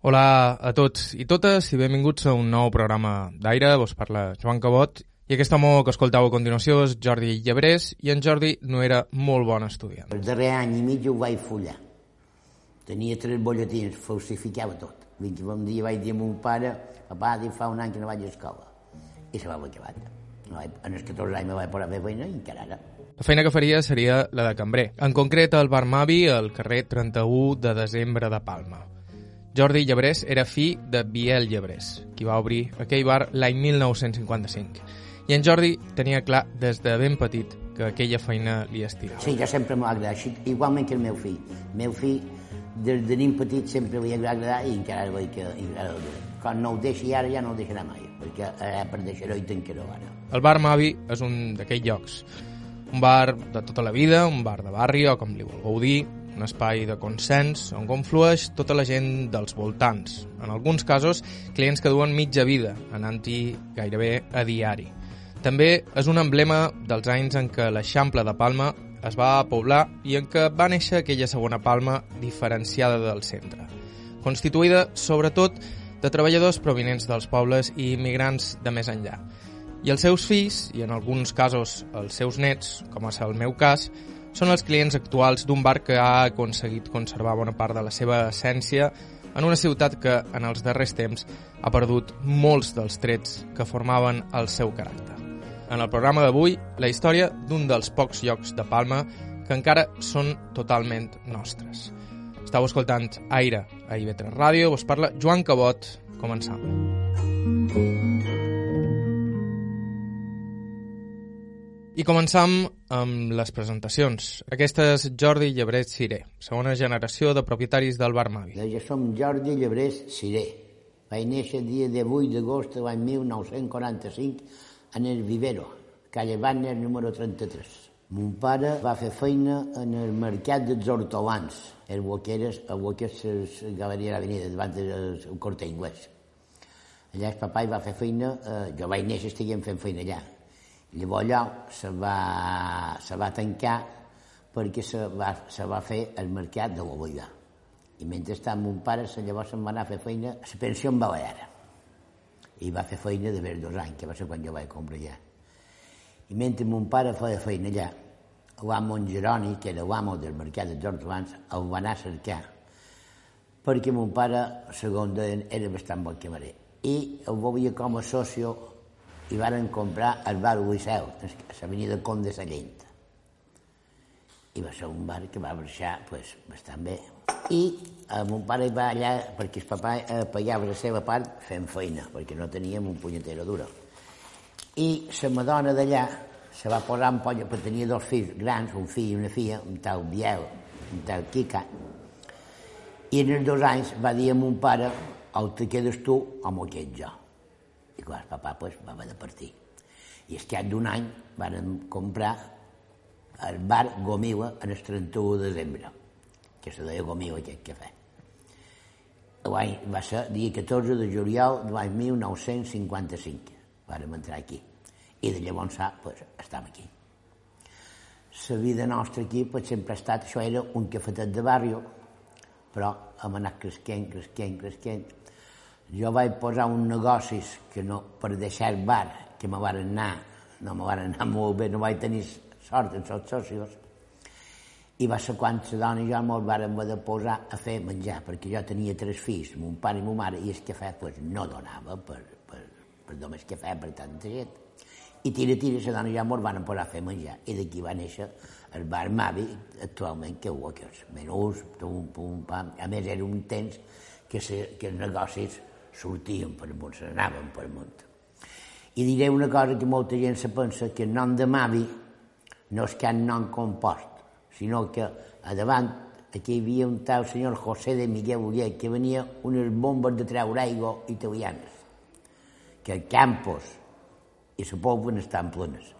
Hola a tots i totes i benvinguts a un nou programa d'aire. Vos parla Joan Cabot i aquest home que escoltau a continuació és Jordi Llebrés i en Jordi no era molt bon estudiant. El darrer any i mig ho vaig follar. Tenia tres bolletins, falsificava tot. Fins un dia vaig dir a mon pare, papà, fa un any que no vaig a escola. I se va vaig, en els 14 anys me vaig posar a fer feina i encara ara. La feina que faria seria la de cambrer, en concret al Bar Mavi, al carrer 31 de desembre de Palma. Jordi Llebrés era fill de Biel Llebrés, qui va obrir aquell bar l'any 1955. I en Jordi tenia clar des de ben petit que aquella feina li estirava. Sí, jo sempre m'ha agradat, igualment que el meu fill. El meu fill, des de nen petit, sempre li ha agradat i encara veig que encara el. Quan no ho deixi ara, ja no ho deixarà mai, perquè eh, per deixar-ho i tancar-ho ara. El bar Mavi és un d'aquells llocs. Un bar de tota la vida, un bar de barri o com li vulgueu dir, un espai de consens on conflueix tota la gent dels voltants. En alguns casos, clients que duen mitja vida, anant-hi gairebé a diari. També és un emblema dels anys en què l'Eixample de Palma es va poblar i en què va néixer aquella segona Palma diferenciada del centre, constituïda sobretot de treballadors provinents dels pobles i immigrants de més enllà. I els seus fills, i en alguns casos els seus nets, com és el meu cas, són els clients actuals d'un bar que ha aconseguit conservar bona part de la seva essència en una ciutat que, en els darrers temps, ha perdut molts dels trets que formaven el seu caràcter. En el programa d'avui, la història d'un dels pocs llocs de Palma que encara són totalment nostres. Estau escoltant Aire a IB3 Ràdio, us parla Joan Cabot. Començam. I començam amb les presentacions. Aquesta és Jordi Llebret Ciré, segona generació de propietaris del Bar Mavi. Jo som Jordi Llebrés Ciré. Vaig néixer el dia 18 d'agost de l'any 1945 en el Vivero, calle Banner número 33. Mon pare va fer feina en el mercat dels hortolans, el Boqueres, el Boqueres Galeria d'Avenida, davant del Corte Inglés. Allà el papa hi va fer feina, eh, jo vaig néixer, estiguem fent feina allà. Llavors allò se va, se va tancar perquè se va, se va fer el mercat de l'Oboida. I mentrestant mon pare se, llavors se'n va anar a fer feina a la pensió en Balear. I va fer feina de dos anys, que va ser quan jo vaig comprar allà. I mentre mon pare feia feina allà, l'amo en Geroni, que era l'amo del mercat dels hortolans, el va anar a cercar perquè mon pare, segons deien, era bastant bon camarer. I el volia com a socio i varen comprar el bar Uiseu, a l'avenida Comte de Sallent. I va ser un bar que va marxar pues, bastant bé. I eh, mon pare va allà perquè el papa eh, pagava la seva part fent feina, perquè no teníem un punyetero duro. I la madona d'allà se va posar en polla, perquè tenia dos fills grans, un fill i una filla, un tal Biel, un tal Kika, i en els dos anys va dir a mon pare, o te quedes tu o m'ho quedo jo. Clar, el papà pues, va haver de partir. I es cap d'un any van comprar el bar Gomila en el 31 de desembre, que se deia Gomila aquest cafè. L'any va ser dia 14 de juliol de l'any 1955. Vàrem entrar aquí. I de llavors pues, estem aquí. La vida nostra aquí pues, sempre ha estat, això era un cafetet de barri, però hem anat cresquent, cresquent, cresquent, jo vaig posar un negocis que no, per deixar bar, que me van anar, no me van anar molt bé, no vaig tenir sort amb els socios, i va ser quan la dona i jo me'l vàrem haver de posar a fer menjar, perquè jo tenia tres fills, mon pare i mon mare, i el cafè pues, no donava per, per, per només cafè per tanta gent. I tira, tira, la dona i jo me'l van posar a fer menjar, i d'aquí va néixer el bar Mavi, actualment, que ho és menús, pum, pum, pam. A més, era un temps que, se, que els negocis sortien per amunt, se per amunt. I diré una cosa que molta gent se pensa, que el nom de Mavi no és cap nom compost, sinó que a davant aquí hi havia un tal senyor José de Miguel Uller que venia unes bombes de treure aigua italianes, que el Campos i la Pobla estan plenes.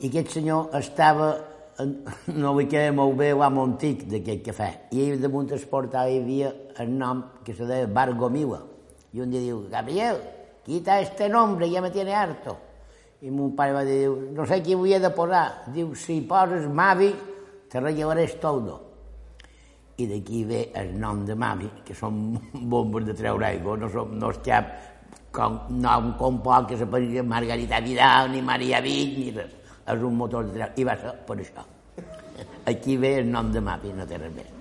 I aquest senyor estava, no li queda molt bé l'amo antic d'aquest cafè, i damunt es portava, hi havia el nom que se deia Bar I un dia diu, Gabriel, quita este nombre, ja me tiene harto. I mon pare va dir, no sé qui vull de posar. Diu, si poses Mavi, te rellevaré todo. i d'aquí ve el nom de mami, que són bombes de treure aigua, no, som, no és cap com, nom com poc que s'apareixia Margarita Vidal, ni Maria Vic, ni res. És un motor de treure, i va ser per això. Aquí ve el nom de mami, no té res més.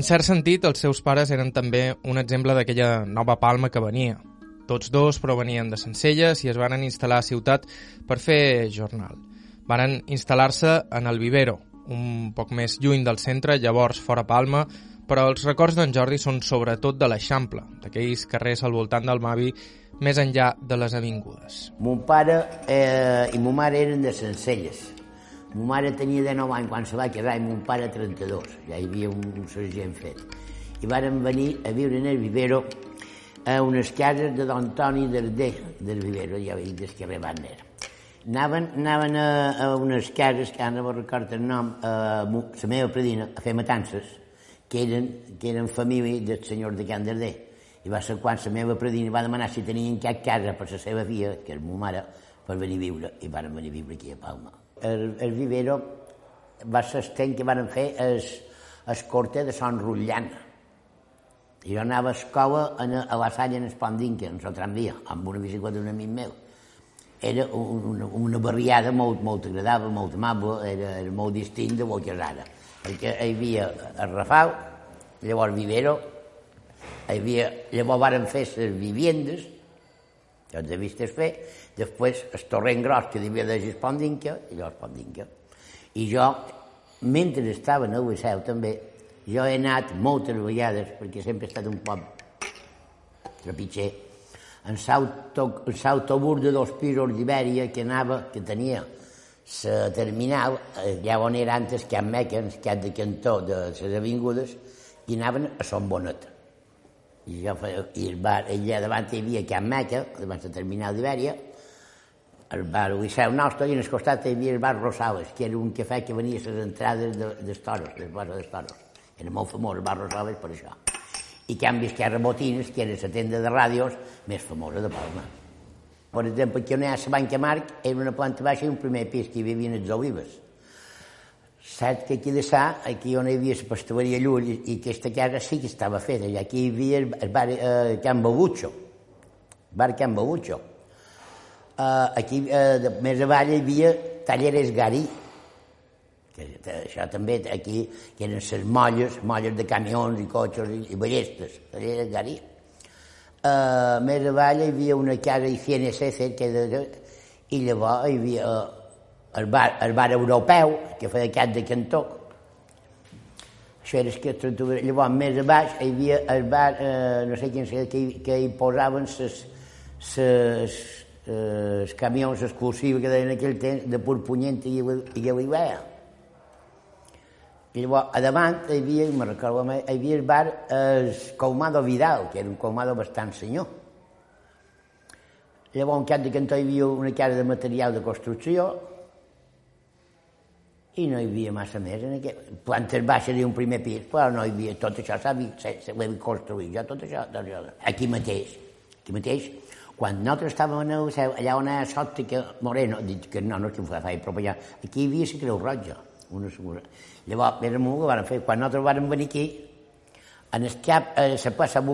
En cert sentit, els seus pares eren també un exemple d'aquella nova palma que venia. Tots dos provenien de Sencelles i es van instal·lar a ciutat per fer jornal. Varen instal·lar-se en el Vivero, un poc més lluny del centre, llavors fora Palma, però els records d'en Jordi són sobretot de l'Eixample, d'aquells carrers al voltant del Mavi, més enllà de les avingudes. Mon pare eh, i mon mare eren de Sencelles, Mo mare tenia 19 anys quan se va casar i mon pare 32. Ja hi havia un, un sergent fet. I varen venir a viure en el vivero a unes cases de Don Toni Dardé, del vivero, ja veig del carrer Banner. Anaven, anaven a, a unes cases, que ara no recordo el nom, a la meva predina, a fer matances, que eren, que eren família del senyor de Can Dardé. I va ser quan la meva predina va demanar si tenien cap casa per la seva filla, que és ma mare, per venir a viure, i van venir a viure aquí a Palma el, el vivero va ser el que van fer el, el corte de Son Rutllant. I jo anava a escola a, a la Salla en Espondinca, en el tramvia, amb una bicicleta d'un amic meu. Era una, una barriada molt, molt agradable, molt amable, era, era molt distint de que és ara. Perquè hi havia el Rafal, llavors Vivero, hi havia, llavors varen fer les viviendes, que he vist fer, després el torrent gros que devia de Espondinca, i jo Espondinca. I jo, mentre estava en el Liceu també, jo he anat moltes vegades, perquè sempre he estat un poc trepitger, en l'autobús de dos pisos d'Ibèria que anava, que tenia la terminal, allà on era antes Can Meca, el cap de cantó de les avingudes, i anaven a Son Bonet. I, jo feia, i el bar, allà davant hi havia Can Meca, davant la terminal d'Ibèria, el bar Liceu nostre, i en el costat hi havia el bar Rosales, que era un cafè que venia a les entrades de, dels les bars dels. Era molt famós el bar Rosales per això. I canvi Esquerra Botines, que era la tenda de ràdios més famosa de Palma. Per exemple, aquí on hi ha la Banca Marc, era una planta baixa i un primer pis que hi vivien els olives. Saps que aquí de Sa, aquí on hi havia la pasteleria Llull, i aquesta casa sí que estava feta. I aquí hi havia el, bar eh, Can Babucho, bar Can Babucho eh, aquí eh, més avall hi havia Talleres Garí, que això també aquí, que eren les molles, molles de camions i cotxes i, i ballestes, Talleres Garí. Eh, més avall hi havia una casa higiene César, que de, i llavors hi havia eh, el, bar, el bar europeu, que feia cap de cantó, això era que llavors més a baix hi havia el bar, eh, no sé quin sé, que, que hi posaven eh, els camions exclusius que deien en aquell temps de Purpunyent i, i Galilea. I llavors, a davant hi havia, me recordo, hi havia el bar el Colmado Vidal, que era un colmado bastant senyor. Llavors, un cap de cantó hi havia una casa de material de construcció i no hi havia massa més. En aquell... Plantes baixes i un primer pis, però no hi havia tot això, s'ha construït jo, tot això, tot això. Aquí mateix, aquí mateix, quan nosaltres estàvem en el liceu, allà on era Sòptica Moreno, dic que no, no és que ho feia, però allà, aquí hi havia la Creu Roja, una segura. Llavors, era molt que van fer. Quan nosaltres vam venir aquí, en el cap, a la plaça a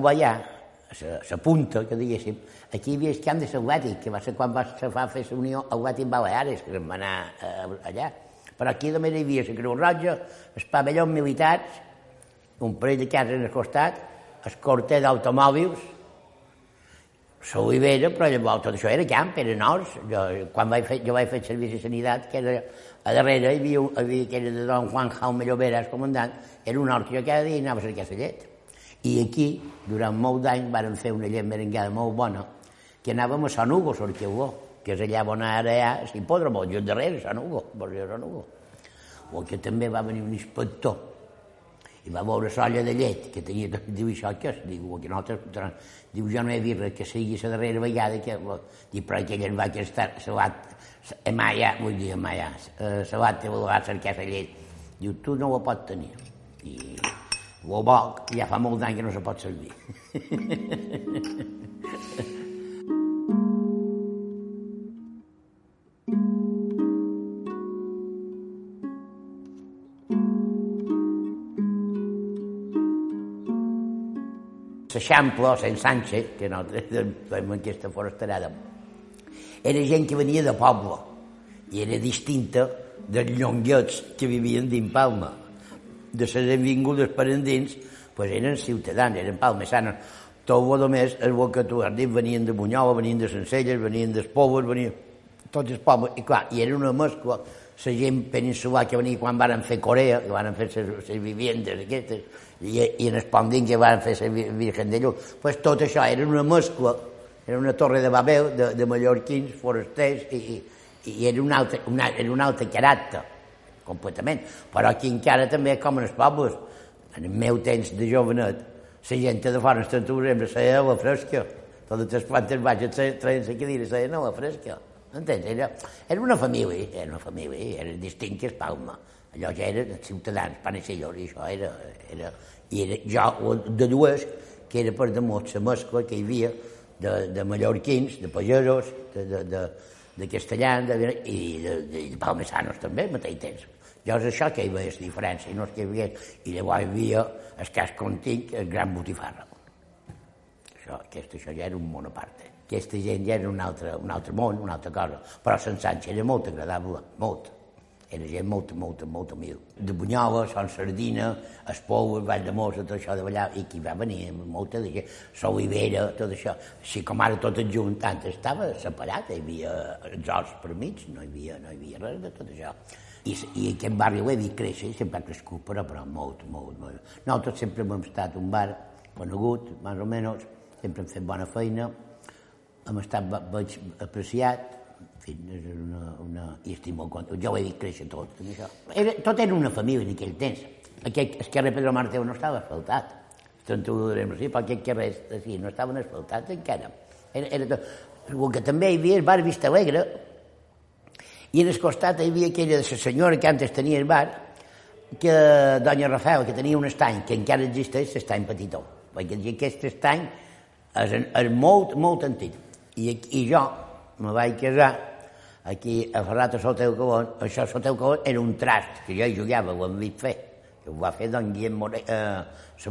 la punta, que diguéssim, aquí hi havia el camp de l'Atlètic, que va ser quan va se fa fer la Unió Atlètic Baleares, que vam anar eh, allà. Però aquí només hi havia la Creu Roja, els pavellons militars, un parell de cases al costat, el corter d'automòbils, l'olivera, però llavors tot això era camp, eren horts. Jo, quan vaig fer, jo vaig fer servici de sanitat, que era a darrere hi havia, havia que era de don Juan Jaume Lloberas, comandant, era un hort, jo cada dia anava a cercar la llet. I aquí, durant molt d'anys, varen fer una llet merengada molt bona, que anàvem a Sant Hugo, l'Arqueugó, que és allà on ara hi ha l'hipòdromo, just darrere, Sant Hugo, a Sant Hugo. O que també va venir un inspector i va veure l'olla de llet, que tenia, diu, això què és? Diu, que nosaltres, diu, jo no he vist res que sigui la darrera vegada que, diu, però aquella va que estar, se va, a Maia, vull dir, a Maia, se va, va cercar la llet. Diu, tu no ho pots tenir. I ho vol, ja fa molt d'any que no se pot servir. l'Eixample, Sant Sánchez, que nosaltres fem aquesta forasterada, era gent que venia de poble i era distinta dels llonguets que vivien dins Palma. De les vingudes per endins, pues eren ciutadans, eren palmesanos. Tot el més, el que tu has dit, venien de Bunyola, venien de Sencelles, venien dels pobles, venien tots els pobles, i clar, i era una mescla, la gent peninsular que venia quan van fer Corea, que van fer les viviendes aquestes, i, i en Espondín que van fer la Virgen de Lluc, pues tot això era una mescla, era una torre de Babel, de, de mallorquins, forasters, i, i, i era, un altre, una, era un altre caràcter, completament. Però aquí encara també, com en els pobles, en el meu temps de jovenet, la gent de fora, el 31 de desembre, seia la fresca. Totes les plantes baixes treien la cadira i seien a la fresca. Entens? Era, era una família, era una família, era distint que Palma. Allò ja eren ciutadans, panecillos, i això era, era, i era jo de dues, que era per damunt la mescla que hi havia de, de mallorquins, de pagesos, de, de, de, de castellans de, i de, de, de palmesanos també, mateix temps. Jo és això que hi veia la diferència, no és que hi havia, i llavors hi havia el cas continc, el gran botifarra. Això, aquest, això ja era un món a part. Aquesta gent ja era un altre, un altre món, una altra cosa. Però Sant Sancho era molt agradable, molt. Era gent molt, molt, molt humil. De Bunyola, Son Sardina, Espou, Vall de Mosa, tot això de ballar, i aquí va venir molta de gent, Solivera, tot això. Així com ara tot adjuntant, estava separat, hi havia els horts per mig, no hi havia, no hi havia res de tot això. I, i aquest barri ho he vist créixer, sempre ha crescut, però, però molt, molt, molt. Nosaltres sempre hem estat un bar conegut, més o menys, sempre hem fet bona feina, hem estat, veig, apreciat, en fi, és una, una... i estic molt content. Jo ho he vist créixer tot, això. Era, tot era una família en aquell temps. El carrer Pedro Marteu no estava asfaltat. El 31 de desembre, sí, però aquell carrer sí, no estaven asfaltats encara. Era, era tot. El que també hi havia el bar Vista Alegre, i en el costat hi havia aquella de la senyora que antes tenia el bar, que doña Rafael, que tenia un estany, que encara existeix, l'estany petitó, perquè aquest estany és, és molt, molt antic. I, i jo me vaig casar aquí a Ferrat a Soteu Cabón, això Soteu Cabón era un trast, que jo hi jugava, ho hem vist fer, que ho va fer don Guillem Mora, eh,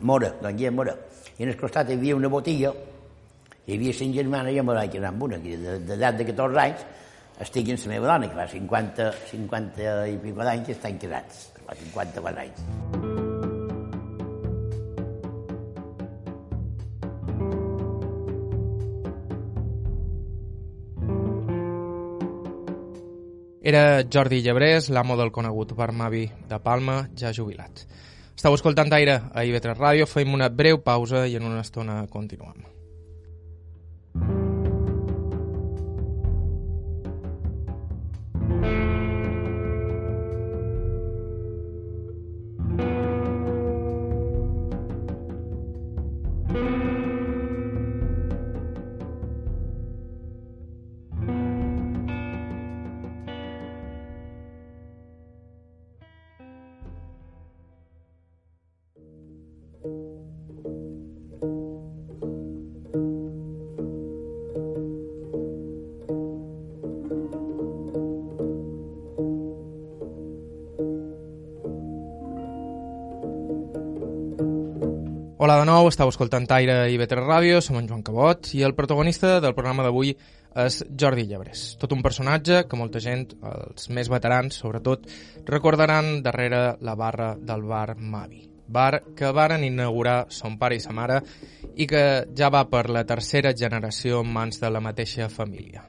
Mora, don Guillem Mora. I en el costat hi havia una botiga, hi havia cinc germanes jo me vaig casar amb una, d'edat de 14 anys, estic amb la meva dona, que fa 50, 50 i pico d'anys que estan casats, fa 54 anys. Era Jordi Llebrés, l'amo del conegut bar Mavi de Palma, ja jubilat. Estau escoltant Aire a IB3 Ràdio, fem una breu pausa i en una estona continuem. Nou, estàu escoltant Aire i Betre Ràdio, som en Joan Cabot i el protagonista del programa d'avui és Jordi Llebrés. Tot un personatge que molta gent, els més veterans sobretot, recordaran darrere la barra del bar Mavi. Bar que varen inaugurar son pare i sa mare i que ja va per la tercera generació en mans de la mateixa família.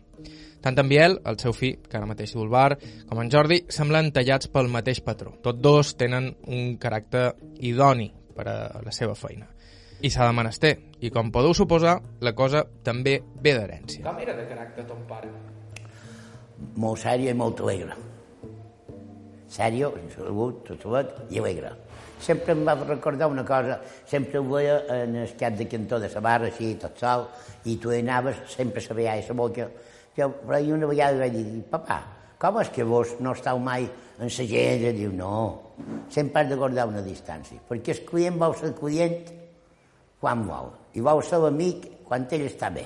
Tant en Biel, el seu fill, que ara mateix el bar, com en Jordi, semblen tallats pel mateix patró. Tots dos tenen un caràcter idoni per a la seva feina. I s'ha de menester, i com podeu suposar, la cosa també ve d'herència. Com era de caràcter ton pare? Molt sèrio i molt alegre. Sèrio, salut, salut i alegre. Sempre em va recordar una cosa, sempre ho veia en el cap de cantó de la barra, així, tot sol, i tu hi anaves, sempre se veia a la boca. Jo, però una vegada vaig dir, papà, com és que vos no estàu mai en la gent? Diu, no, sempre has de guardar una distància, perquè el client vol ser client quan vol, i vol ser l'amic quan ell està bé.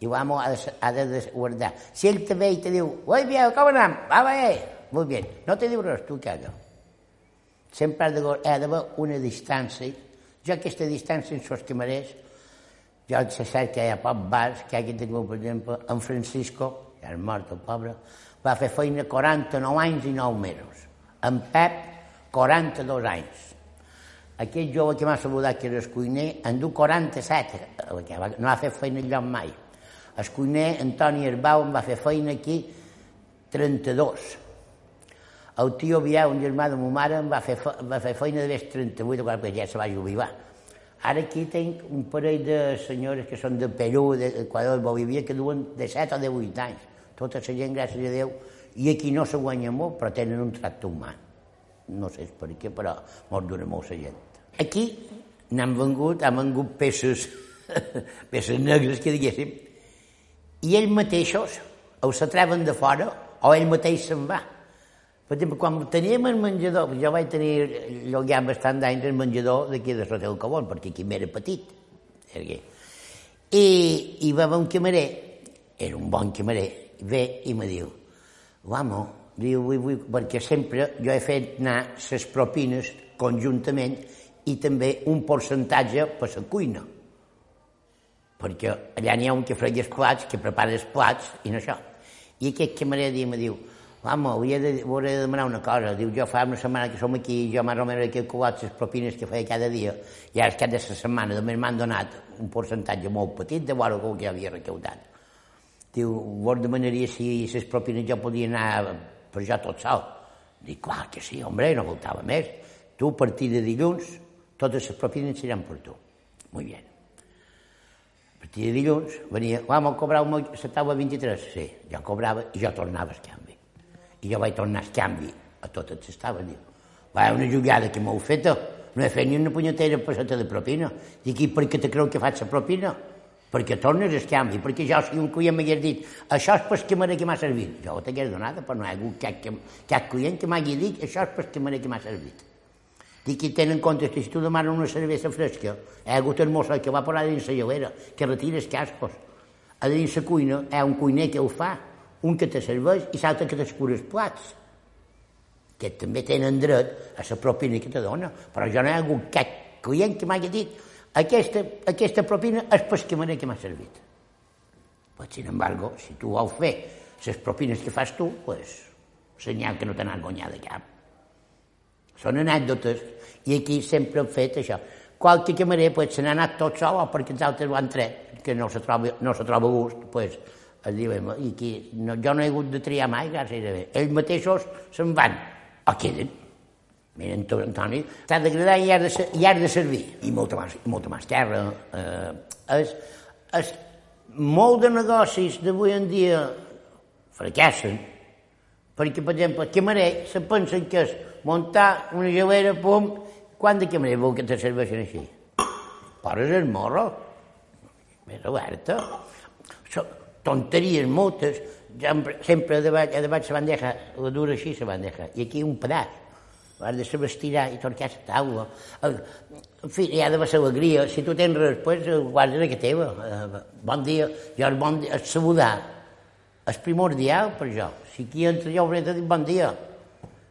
I l'amo ha, de, ha de guardar. Si ell te ve i te diu, oi, bien, com anem? Va bé, molt bé. No te diu res, tu calla. Sempre ha d'haver una distància Jo aquesta distància en els camarers, jo sé cert que hi ha poc bars, que aquí tinc, per exemple, en Francisco, ja és mort el pobre, va fer feina 49 anys i 9 mesos. En Pep, 42 anys. Aquest jove que m'ha saludat, que era el cuiner, en du 47, que no ha fet feina enlloc mai. El cuiner, Antoni Herbau, em va fer feina aquí 32. El tio Biau, un germà de ma mare, em va fer, va fer feina de 38, perquè ja se va jubilar. Ara aquí tinc un parell de senyores que són de Perú, d'Equador, de Bolívia, que duen de 7 o de 8 anys. Tota la gent, gràcies a Déu, i aquí no se guanya molt, però tenen un tracte humà. No sé per què, però molt dura molt la gent. Aquí n'han vengut, han vengut peces, peces negres, que diguéssim, i ells mateixos o s'atreven de fora o ell mateix se'n va. Per exemple, quan teníem el menjador, jo vaig tenir ja bastant d'anys el menjador d'aquí de Sotel Cabón, perquè aquí m'era petit. I, I va haver un camarer, era un bon camarer, ve i me diu, vamos, diu, vull, vull, perquè sempre jo he fet anar les propines conjuntament i també un percentatge per la cuina. Perquè allà n'hi ha un que freia els plats, que prepara els plats, i no això. I aquest camarer dia me diu, Home, hauria de, hauria de demanar una cosa. Diu, jo fa una setmana que som aquí, jo més o menys he calculat les propines que feia cada dia, i ara cada setmana només m'han donat un percentatge molt petit de com que havia recautat. Diu, vos demanaria si les propines jo podia anar per jo tot sol. Dic, clar que sí, hombre, no faltava més. Tu, a partir de dilluns, totes les propines seran per tu. Muy bien. A partir de dilluns, venia, vamos a cobrar un... Se taula 23? Sí, jo cobrava i jo tornava a canvi. I jo vaig tornar a canvi a tot el que estava. Diu, va, una jugada que m'heu feta, no he fet ni una punyetera passeta de propina. Dic, i per què te creu que faig la propina? Perquè tornes el canvi, perquè jo, si un client m'hagués dit això és per que que m'ha servit, jo ho t'hagués donat, però no hi ha hagut cap, cap client que m'hagi dit això és per que que m'ha servit. Dic, i tenen en compte que si tu demanes una cervesa fresca, hi ha hagut el mosso que va posar dins la lloguera, que retira els cascos. A dins la cuina hi ha un cuiner que ho fa, un que te serveix i l'altre que t'escura els plats que també tenen dret a la propina que te dona. Però jo no hi ha hagut cap client que m'hagi dit aquesta, aquesta propina és per que manera que m'ha servit. Pues, sin embargo, si tu vols fer les propines que fas tu, pues, senyal que no te n'has guanyat de cap. Són anècdotes, i aquí sempre hem fet això. Qualque camarer pues, se n'ha anat tot sol perquè els altres ho han tret, que no se troba, no se troba gust, pues, es diuen, i qui, no, jo no he hagut de triar mai, gairebé. Ells mateixos se'n van, o queden. Mira, Antoni, t'ha d'agradar i has de, i has de servir. I molta més, molta més terra. Eh, és, és, molt de negocis d'avui en dia fracassen, perquè, per exemple, camarer se pensen que és muntar una gelera, pum, quant de camarer vol que te serveixen així? Poses el morro, més oberta tonteries moltes, sempre davant, davant la bandeja, la dura així la bandeja, i aquí un pedaç. Has de saber estirar i torcar la taula. En fi, hi ha d'haver alegria. Si tu tens res, pues, guarda que teva. Eh, bon dia. Jo bon dia, saludar és primordial per jo. Si aquí entra jo hauré de dir bon dia.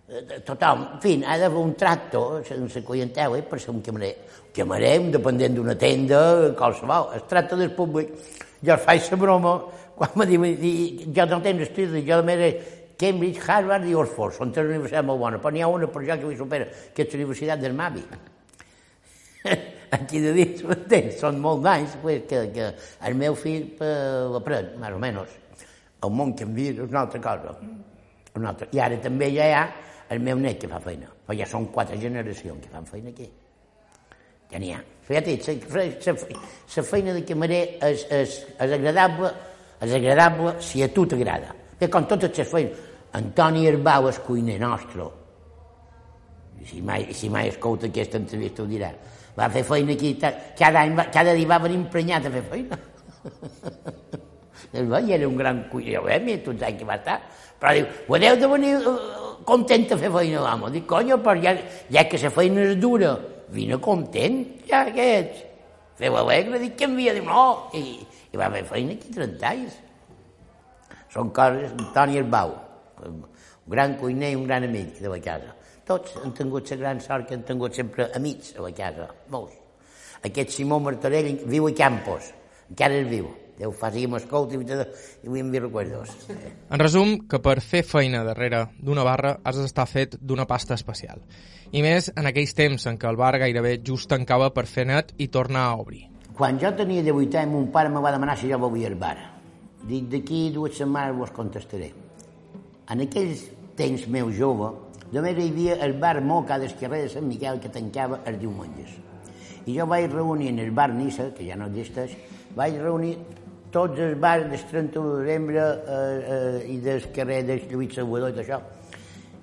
Eh, tothom, en fi, ha d'haver un tracto en la clientela per ser un camarer. Un camarer, un dependent d'una tenda, qualsevol. Es tracta del públic. Jo faig la broma quan me diu, jo no tens estudis, jo de Cambridge, Harvard i Oxford, són tres universitats molt bones, però n'hi ha una per jo que vull supera, que és la Universitat del Mavi. Aquí de dins? Són molt d'anys pues, que, que el meu fill eh, l'aprèn, més o menys. El món canvia, és una altra cosa. Una altra. I ara també ja hi ha el meu net que fa feina, però ja són quatre generacions que fan feina aquí. Ja n'hi ha. Fíjate, la feina de camarer és, és, és agradable és agradable si a tu t'agrada. Bé, com totes les feines. Antoni Herbau és cuiner nostre. Si mai, si mai escolta aquesta entrevista ho dirà. Va fer feina aquí, cada, any, cada dia va venir emprenyat a fer feina. El veia, era un gran cuiner, eh, mi, tots anys que va estar. Però diu, ho heu de venir uh, content a fer feina, l'amo. Dic, conyo, però ja, ja que la feina és dura, vine content, ja que ets. Feu alegre, dic, que envia? Diu, no, i, i va haver feina aquí 30 anys. Són coses, Antoni Herbau, un gran cuiner i un gran amic de la casa. Tots han tingut la gran sort que han tingut sempre amics a la casa, molts. Aquest Simó Martorell viu a Campos, encara és viu. Déu faci m'escolti i vull enviar recordos. En resum, que per fer feina darrere d'una barra has d'estar fet d'una pasta especial. I més en aquells temps en què el bar gairebé just tancava per fer net i tornar a obrir. Quan jo tenia 18 anys, mon pare me va demanar si jo volia al bar. Dic, d'aquí dues setmanes vos contestaré. En aquells temps meu jove, només hi havia el bar Moca del carrer de Sant Miquel que tancava els diumenges. I jo vaig reunir en el bar Nissa, que ja no existeix, vaig reunir tots els bars del 31 de desembre eh, eh, i del carrer del Lluís Salvador i això.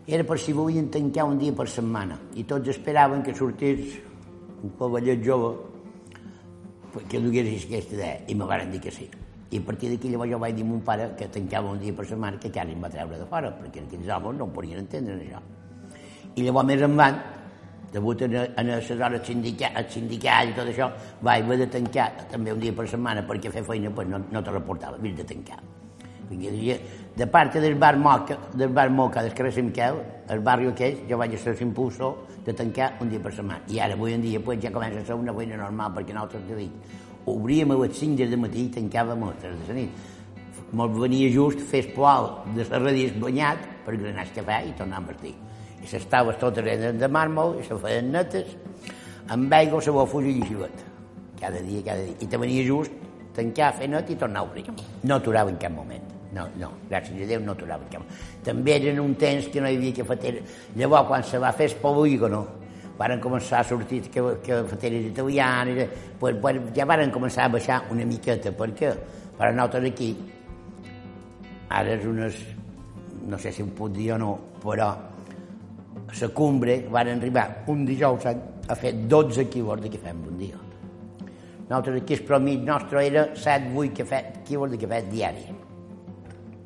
Era per si volien tancar un dia per setmana. I tots esperaven que sortís un cavallet jove que dugués aquesta idea. I me van dir que sí. I a partir d'aquí llavors jo vaig dir a mon pare que tancava un dia per setmana que quasi em va treure de fora, perquè aquells homes no ho podien entendre això. I llavors més en van, degut en, en les hores sindicals, sindicals i tot això, vaig haver de tancar també un dia per setmana perquè fer feina pues, no, no te reportava, havies de tancar. De part del bar Moca, del bar Moca del carrer Sant Miquel, el barri aquell, jo vaig ser l'impulsor de tancar un dia per setmana. I ara, avui en dia, pues, ja comença a ser una feina normal, perquè nosaltres, te dic, obríem a les 5 del matí i tancàvem a les 3 de la nit. Molt venia just fer poal de serradís banyat per granar el cafè i tornar a vestir. I les taules totes eren de màrmol i se feien netes, amb aigua se va fugir i xivet. Cada dia, cada dia. I te venia just tancar, fer net i tornar a obrir. No aturava en cap moment. No, no, gràcies a Déu no aturava en cap moment. També eren un temps que no hi havia cafetera. Llavors, quan se va fer el polígono, varen començar a sortir que, que fateres italianes, pues, pues, ja varen començar a baixar una miqueta, perquè per nosaltres aquí, ara és unes, no sé si ho puc dir o no, però la cumbre van arribar un dijous a fer 12 quilos de cafè en un dia. Nosaltres aquí el promig nostre era 7-8 cafè, quilos de cafè diari.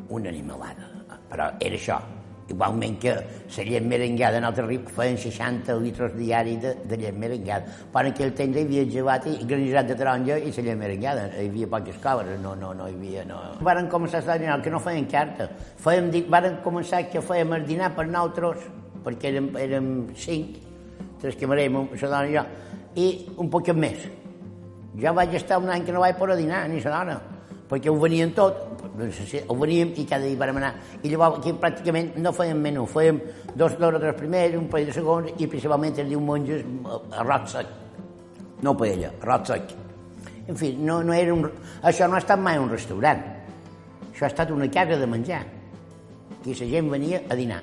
Una animalada, però era això. Igualment que la llet merengada en altre riu feien 60 litres diari de, de llet merengada. Per en aquell temps hi havia gelat i granissat de taronja i la llet merengada. Hi havia poques cobres, no, no, no hi havia... No. Varen començar a dinar, que no feien carta. Fèiem, varen començar que fèiem el dinar per nosaltres, perquè érem, érem cinc, tres que marem, la dona i jo, i un poc més. Jo vaig estar un any que no vaig poder dinar, ni la dona, perquè ho venien tot, ho veníem i cada dia vam anar. I llavors aquí pràcticament no fèiem menú, fèiem dos d'hora tres primers, un parell de segons i principalment els diumenges arròs sec. No paella, arròs. En fi, no, no era un, això no ha estat mai un restaurant. Això ha estat una casa de menjar. Aquí la gent venia a dinar.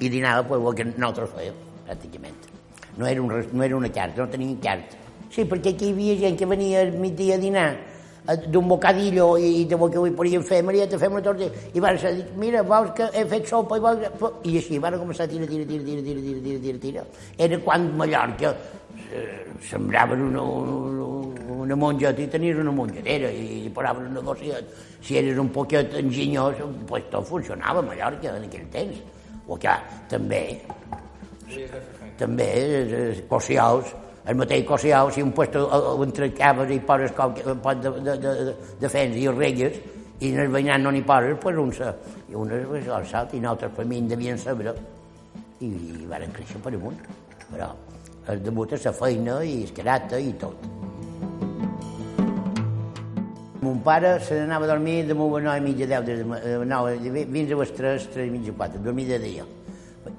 I dinava pues, el que nosaltres fèiem, pràcticament. No era, un, no era una carta, no tenien carta. Sí, perquè aquí hi havia gent que venia al migdia a dinar d'un bocadillo i de bo que avui podíem fer, Maria, te fem una torta. I van dir, mira, vols que he fet sopa i vols... I així van començar a tirar, tira, tira, tira, tira, tira, tira, tira, tira. Era quan Mallorca eh, sembraven una, una, una monjeta i tenies una mongetera i, i posaven un negociet. Si eres un poquet enginyós, pues tot funcionava a Mallorca en aquell temps. O que també, també, eh, cocials, el mateix Cosiau, si un puesto entre caves i poses un pot de, de, de, de fens i relles, i en el veïnat no n'hi poses, pues un se, i un es al salt, i nosaltres per mi en devien saber, i, i van créixer per amunt. Però el debut és la feina i el caràcter i tot. Mon pare se n'anava a dormir de molt a 9 i mitja, 10, de 9, fins a les 3, 3 i mitja, 4, dormir de dia.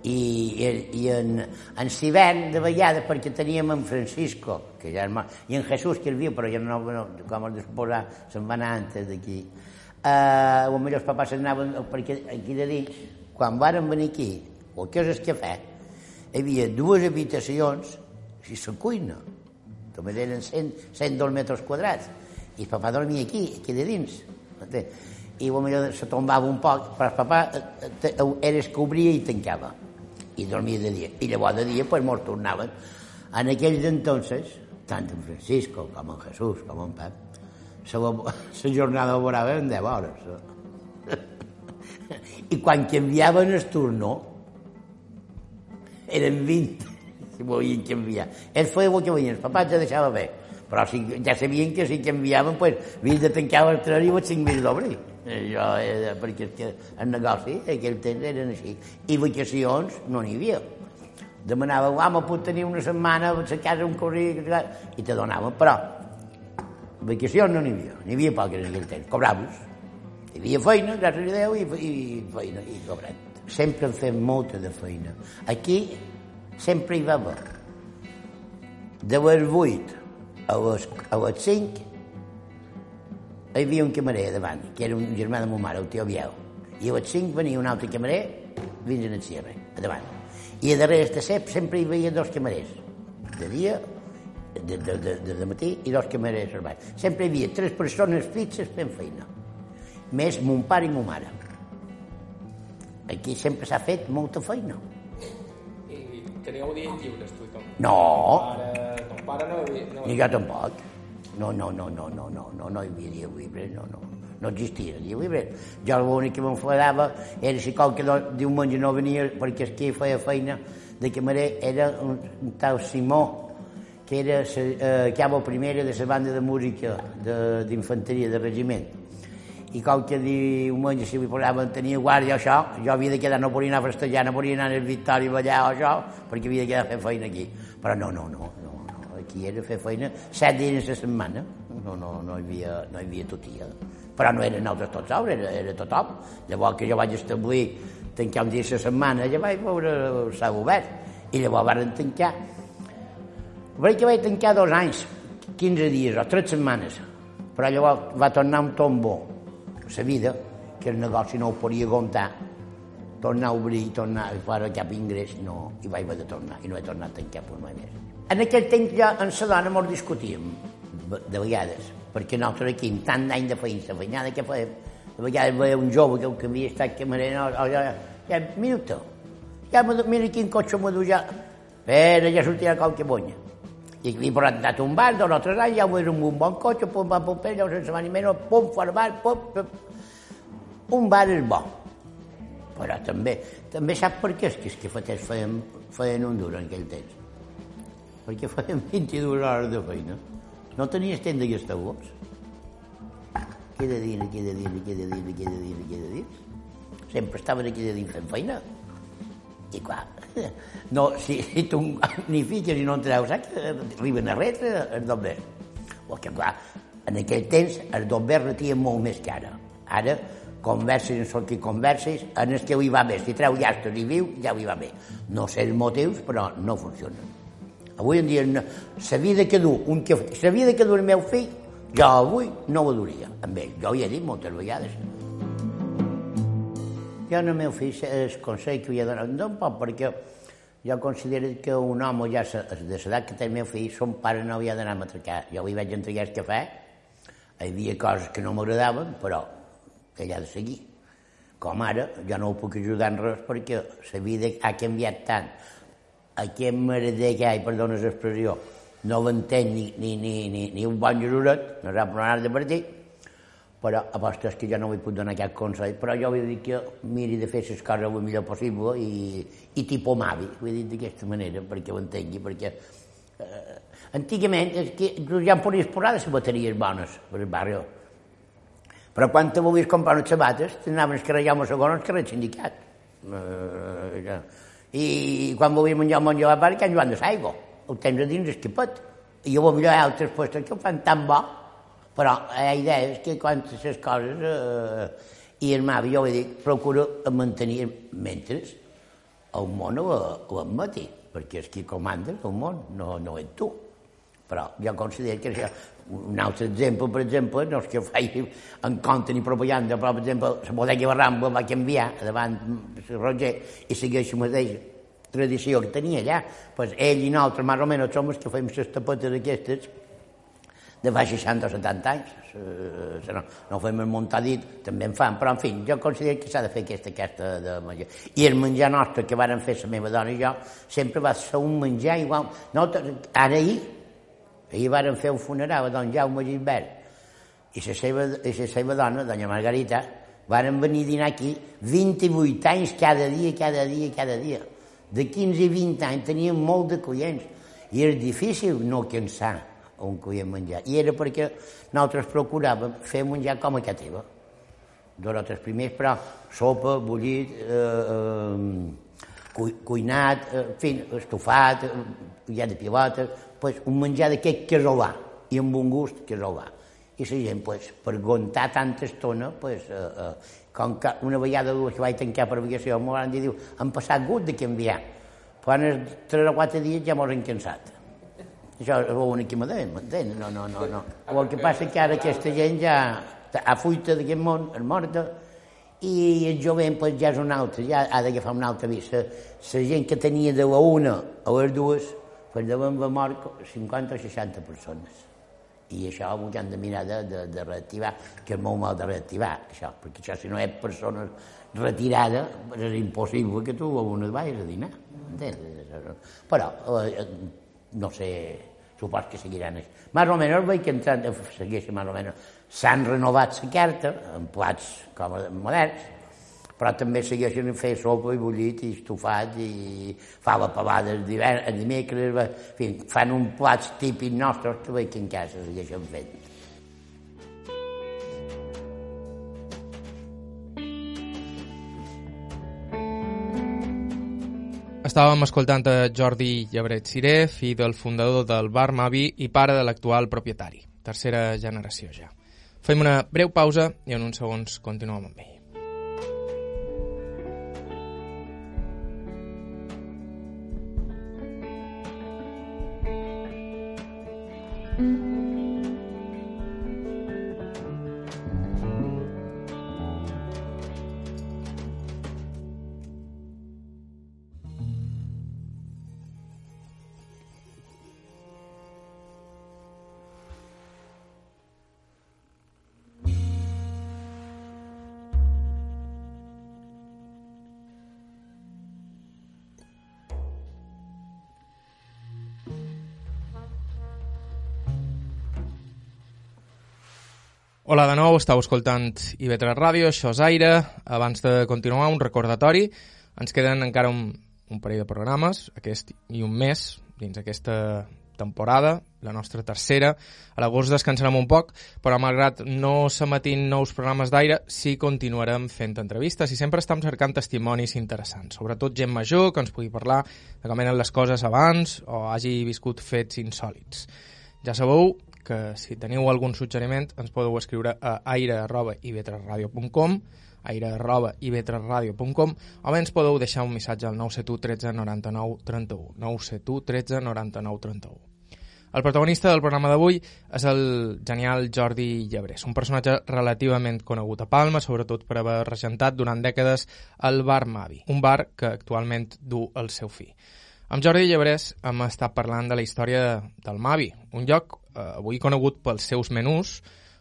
I, i, i en, en Sivern de vegades perquè teníem en Francisco que ja és i en Jesús que el viu però ja no, no com es disposar se'n va anar antes d'aquí. Uh, o millor els papàs anaven perquè aquí de dins quan varen venir aquí el que és el cafè hi havia dues habitacions i la cuina també eren 100, 102 metres quadrats i el papà dormia aquí, aquí de dins i potser se tombava un poc, però el papà eh, eh, era que obria i tancava, i dormia de dia. I llavors de dia pues, molts tornaven. En aquells entonces, tant en Francisco com en Jesús com en Pep, la, jornada laboral en 10 hores. I quan canviaven el turno, eren 20, si volien canviar. Ells feien el que volien, el papà ja deixava bé, però si, ja sabien que si canviaven, pues, havien de tancar el tren i els 5.000 d'obrir. Jo, eh, perquè que el negoci aquell temps eren així. I vacacions no n'hi havia. demanava, home, puc tenir una setmana a la casa un corri, i te donaven, però vacacions no n'hi havia, n'hi havia poques en aquell temps, cobraves. Hi havia feina, gràcies a Déu, i, i feina, i cobrat. Sempre hem fet molta de feina. Aquí sempre hi va haver. De les 8 a les, a les 5 hi havia un camarer davant, que era un germà de ma mare, el tio Biel. I a les 5 venia un altre camarer fins a el cierre, a davant. I a darrere de cep sempre hi havia dos camarers. De dia, de, de, de, de, de matí, i dos camarers al Sempre hi havia tres persones fixes fent feina. Més mon pare i ma mare. Aquí sempre s'ha fet molta feina. I teníeu dies lliures, tu i tot? No. Ton pare no, no... Ni jo tampoc. No, no, no, no, no, no, no, no hi havia dia llibre, no, no. No existia dia llibre. Jo l'únic que m'enfadava era si qualque diumenge no venia perquè qui feia feina de camarer era un, un tal Simó, que era eh, cabo primera de la banda de música d'infanteria de, de regiment. I qualque diumenge si li posaven tenir guàrdia això, jo havia de quedar, no podia anar a festejar, no podia anar a Victòria a ballar o això, perquè havia de quedar fer feina aquí. Però no, no, no aquí era fer feina set dies a setmana. No, no, no, hi havia, no hi havia totia. Però no eren nosaltres tots sols, era, era tothom. Llavors que jo vaig establir tancar un dia a la setmana, ja vaig veure s'ha obert. I llavors van tancar. Vaig que vaig tancar dos anys, 15 dies o tres setmanes. Però llavors va tornar un tombo, la vida, que el negoci no ho podia aguantar tornar a obrir tornar a fora cap ingrés, no, i vaig haver de tornar, i no he tornat a tancar per mai més. En aquell temps ja en la dona molt discutíem, de vegades, perquè nosaltres aquí, amb tant d'any de feina, la feinada que fèiem, de vegades veia un jove que, que havia estat camarer, no, ja, ja, minuto, ja, mira quin cotxe m'ho du ja, però ja sortirà qualque bonya. I li he portat un bar, dos o tres anys, ja ho era un bon cotxe, pum, pum, pum, pum, llavors sense venir menys, pum, fora bar, pum, pum. Un bar és bo, però també, també sap per què és que, és que feien, feien un dur en aquell temps perquè fèiem 22 hores de feina. No tenies temps d'aquesta vols? Queda dins, queda dins, queda dins, queda dins, queda dins. Sempre estaven aquí de dins fent feina. I clar, no, si, si tu ni fiques i no en treus, saps? Arriben a retre el dobler. O que clar, en aquell temps el dobler retia molt més que ara. Ara, converses en sol que converses, en el que ho hi va bé. Si treu llàstos i viu, ja ho hi va bé. No sé els motius, però no funciona. Avui en dia, la vida que du, un que, la vida que du el meu fill, jo avui no ho duria amb ell. Jo ho he dit moltes vegades. Jo al meu fill el consell que li he donat, no poc, perquè jo considero que un home ja de l'edat que té el meu fill, son pare no havia d'anar a matracar. Jo li vaig entregar el cafè, hi havia coses que no m'agradaven, però ell ha de seguir. Com ara, jo no ho puc ajudar en res perquè la vida ha canviat tant aquest merder que hi ha, perdona l'expressió, no l'entenc ni, ni, ni, ni, ni un bon jurat, no sap anar de partir, però aposto és que jo no puc donar cap consell, però jo vull dir que miri de fer les coses el millor possible i, i tipus mavi, vull dir d'aquesta manera, perquè ho entengui, perquè eh, antigament és que ja em podies posar les bateries bones per el barri, però quan te volies comprar unes sabates, t'anaves a carregar un segon al carrer sindicat. Eh, ja i quan menjar un menjar a part, que en Joan de Saigo, ho tens a dins el capet. I jo millor hi ha altres puestos que ho fan tan bo, però la idea és que quan les coses... Eh, I el Mavi, jo ho he dit, procura mantenir mentre el món ho, ho admeti, perquè és qui comanda el món, no, no ets tu. Però jo considero que això, un altre exemple, per exemple, no és que faci en compte ni propaganda, però, per exemple, la bodega Barramba va canviar davant Roger i segueix la mateixa tradició que tenia allà. Pues ell i nosaltres, més o menys, som els que fem les tapetes aquestes de fa 60 o 70 anys. Eh, no, no fem el muntadit, també en fan, però en fi, jo considero que s'ha de fer aquesta, aquesta de menjar. I el menjar nostre que varen fer la meva dona i jo sempre va ser un menjar igual. No, ara ahir Ahir varen fer un funeral a don Jaume Gimbert i la seva, i la seva dona, doña Margarita, varen venir a dinar aquí 28 anys cada dia, cada dia, cada dia. De 15 i 20 anys tenien molt de clients i era difícil no cansar un client menjar. I era perquè nosaltres procuràvem fer menjar com a casa teva. Dos o tres primers, però sopa, bullit, eh, eh, cu cuinat, eh, en fi, estofat, ja de pilotes, pues, un menjar d'aquest casolà, i amb un gust casolà. I la gent, pues, per aguantar tanta estona, pues, eh, eh, com que una vegada dues que vaig tancar per vacació, m'ho van dir, diu, han passat gust de canviar. Quan els tres o quatre dies ja m'ho han cansat. Això és que me deien, m'entén? No, no, no, no. El que passa que ara aquesta gent ja a fuita d'aquest món, és morta, i el jovent pues, ja és un altre, ja ha d'agafar una altra vista. La gent que tenia de la una a les dues, pues deuen haver mort 50 o 60 persones. I això ho han de mirar de, de, de reactivar, que és molt mal de reactivar, això, perquè això si no és persones retirada, és impossible que tu a et vagis a dinar. Entens? Però, eh, no sé, supos que seguiran així. Més o menys veig que entrant, segueixen més o menys, s'han renovat la carta en plats com moderns, però també segueixen fer sopa i bullit i estofat i fava pavades dimecres, en fi, fan un plats típic nostres que veig que en casa segueixen fent. Estàvem escoltant a Jordi Llebret Siré, fill del fundador del Bar Mavi i pare de l'actual propietari, tercera generació ja. Fem una breu pausa i en uns segons continuem amb ell. Hola de nou, estàu escoltant IB3 Ràdio, això és Aire. Abans de continuar, un recordatori. Ens queden encara un, un parell de programes, aquest i un mes, dins aquesta temporada, la nostra tercera. A l'agost descansarem un poc, però malgrat no s'emetin nous programes d'aire, sí continuarem fent entrevistes i sempre estem cercant testimonis interessants, sobretot gent major que ens pugui parlar de com eren les coses abans o hagi viscut fets insòlids. Ja sabeu que si teniu algun suggeriment ens podeu escriure a aire.ivetresradio.com aire.ivetresradio.com o bé ens podeu deixar un missatge al 971 13 99 31 971 13 99 31 el protagonista del programa d'avui és el genial Jordi Llebrés, un personatge relativament conegut a Palma, sobretot per haver regentat durant dècades el Bar Mavi, un bar que actualment du el seu fi. Amb Jordi Llebrés hem estat parlant de la història del Mavi, un lloc eh, avui conegut pels seus menús,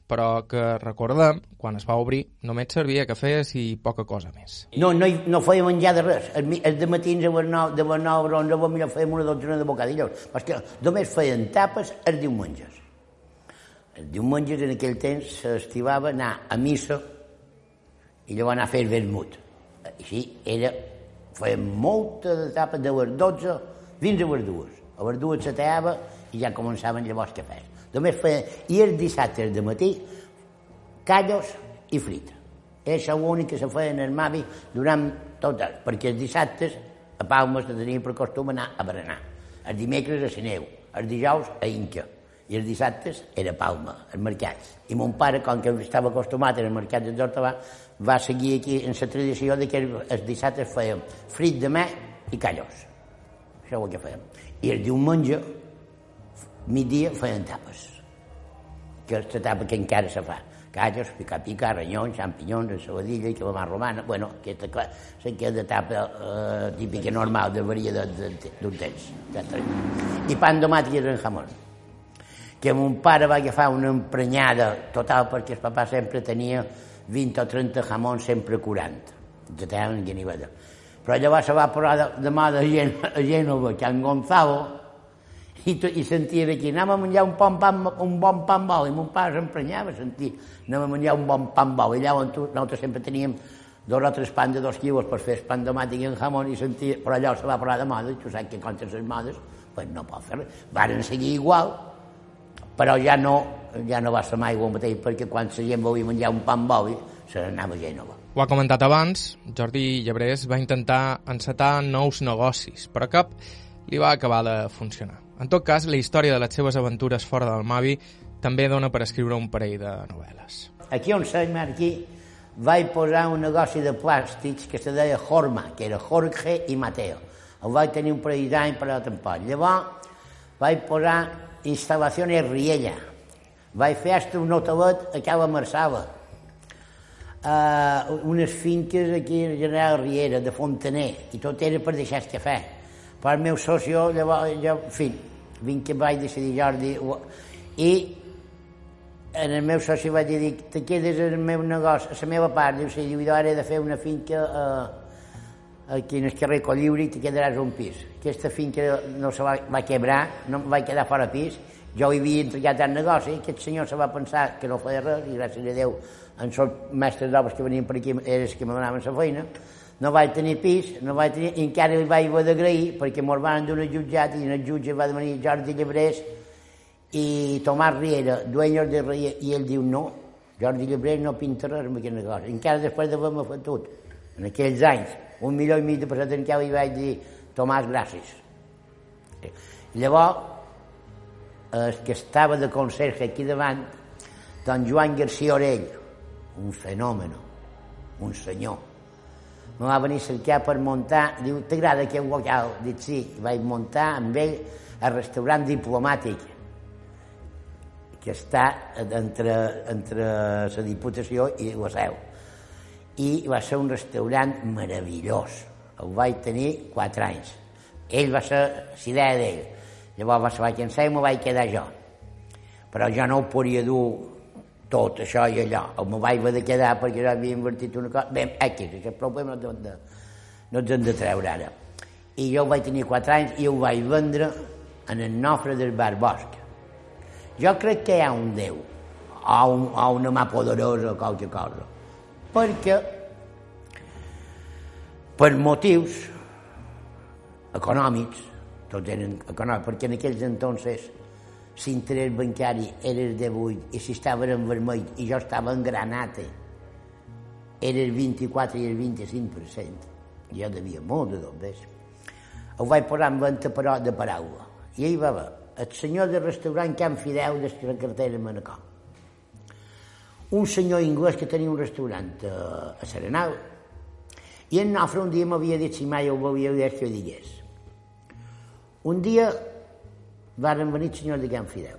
però que recordem, quan es va obrir, només servia cafès i poca cosa més. No, no, no feia menjar de res. El, el de matins a les 9, de les 9 a 11, millor fèiem una dotzena de bocadillos, perquè només feien tapes els diumenges. Els diumenges en aquell temps s'estivava anar a missa i llavors anar a fer vermut. Així era, fèiem molta de tapes de les 12 fins a les 2. A les 2 s'ateava i ja començaven llavors cafès. Només feien, i els dissabtes de matí, callos i frita. És l'únic que se feia en el Mavi durant tot el, perquè els dissabtes a Palma se tenia per costum anar a berenar. Els dimecres a Sineu, els dijous a Inca, i els dissabtes era Palma, als mercats. I mon pare, com que estava acostumat al mercat de Tortavà, va seguir aquí en la tradició de que els dissabtes fèiem frit de mà i callos. Això és el que fèiem. I el diumenge migdia feien tapes, que és la tapa que encara se fa. Callos, pica-pica, ranyons, xampinyons, ensaladilla i calamar romana. Bueno, aquesta clar, que de tapa eh, típica normal de varia d'un temps. I pan de i en jamón. Que mon pare va agafar una emprenyada total perquè el papà sempre tenia 20 o 30 jamons sempre curant. Que tenen guiniveda. Però llavors se va posar de, de mà de gent, a Gènova, que en Gonzalo, i, i sentia d'aquí, anem a menjar un, bon pan, un bon pan bol, i mon pare s'emprenyava a sentir, anem a menjar un bon pan bol, i tu, nosaltres sempre teníem dos o tres pans de dos quilos per fer pan de màtic i en jamón, i sentia, però allò se va posar de moda, i tu saps que contra les modes, pues no pot fer res. Varen seguir igual, però ja no, ja no va ser mai el mateix, perquè quan la gent volia menjar un pan boli, se n'anava a Gènova. Ho ha comentat abans, Jordi Llebrés va intentar encetar nous negocis, però cap li va acabar de funcionar. En tot cas, la història de les seves aventures fora del Mavi també dona per escriure un parell de novel·les. Aquí on som, aquí, vaig posar un negoci de plàstics que se deia Jorma, que era Jorge i Mateo. El vaig tenir un parell d'anys per a tampoc. Llavors, vaig posar instal·lacions Riella. Vaig fer hasta un hotelet a Cala Marçava uh, unes finques aquí a General Riera, de Fontaner, i tot era per deixar el cafè. Però el meu socio, llavors, jo, en fi, vinc que vaig decidir Jordi, i en el meu soci vaig dir, te quedes en el meu negoci, a la meva part, diu, sí, diu, ara he de fer una finca uh, aquí en el carrer Colliuri i te quedaràs un pis. Aquesta finca no se va, va quebrar, no vaig quedar fora pis, jo hi havia entregat el negoci, aquest senyor se va pensar que no feia res, i gràcies a Déu en els mestres d'obres que venien per aquí eren els que me donaven la feina, no vaig tenir pis, no vaig tenir, i encara li vaig haver d'agrair perquè me'l van donar jutjat i en el jutge va venir Jordi Llebrés i Tomàs Riera, dueños de Riera, i ell diu no, Jordi Llebrés no pinta res amb aquest negoci. Encara després d'haver-me fotut, en aquells anys, un milió i mig de pessetes en què li vaig dir Tomàs, gràcies. Llavors, el que estava de conserge aquí davant, don Joan García Orell, un fenomen, un senyor. Me va venir a cercar per muntar, diu, t'agrada aquest local? Dic, sí, I vaig muntar amb ell el restaurant diplomàtic, que està entre, entre la Diputació i la Seu. I va ser un restaurant meravellós. El vaig tenir quatre anys. Ell va ser l'idea d'ell. Llavors va vaig llançar i me vaig quedar jo. Però jo no ho podia dur tot això i allò. O me vaig haver de quedar perquè ja havia invertit una cosa. Bé, aquí, aquest problema no, de, no ens hem de treure ara. I jo vaig tenir quatre anys i ho vaig vendre en el nofre del bar Bosc. Jo crec que hi ha un Déu, o, un, o una mà poderosa o qualque cosa. Perquè, per motius econòmics, tots eren econòmics, perquè en aquells entonces l'interès bancari era el 18 i si estava en vermell i jo estava en granata era el 24 i el 25%. Jo devia molt de dobbes. Ho vaig posar en venda però de paraula. I ahir va haver el senyor del restaurant Can Fideu de la cartera Manacó. Un senyor anglès que tenia un restaurant a, a Serenal i en Nofre un dia m'havia dit si mai ho volia dir que ho digués. Un dia varen venir el senyor de Can Fideu.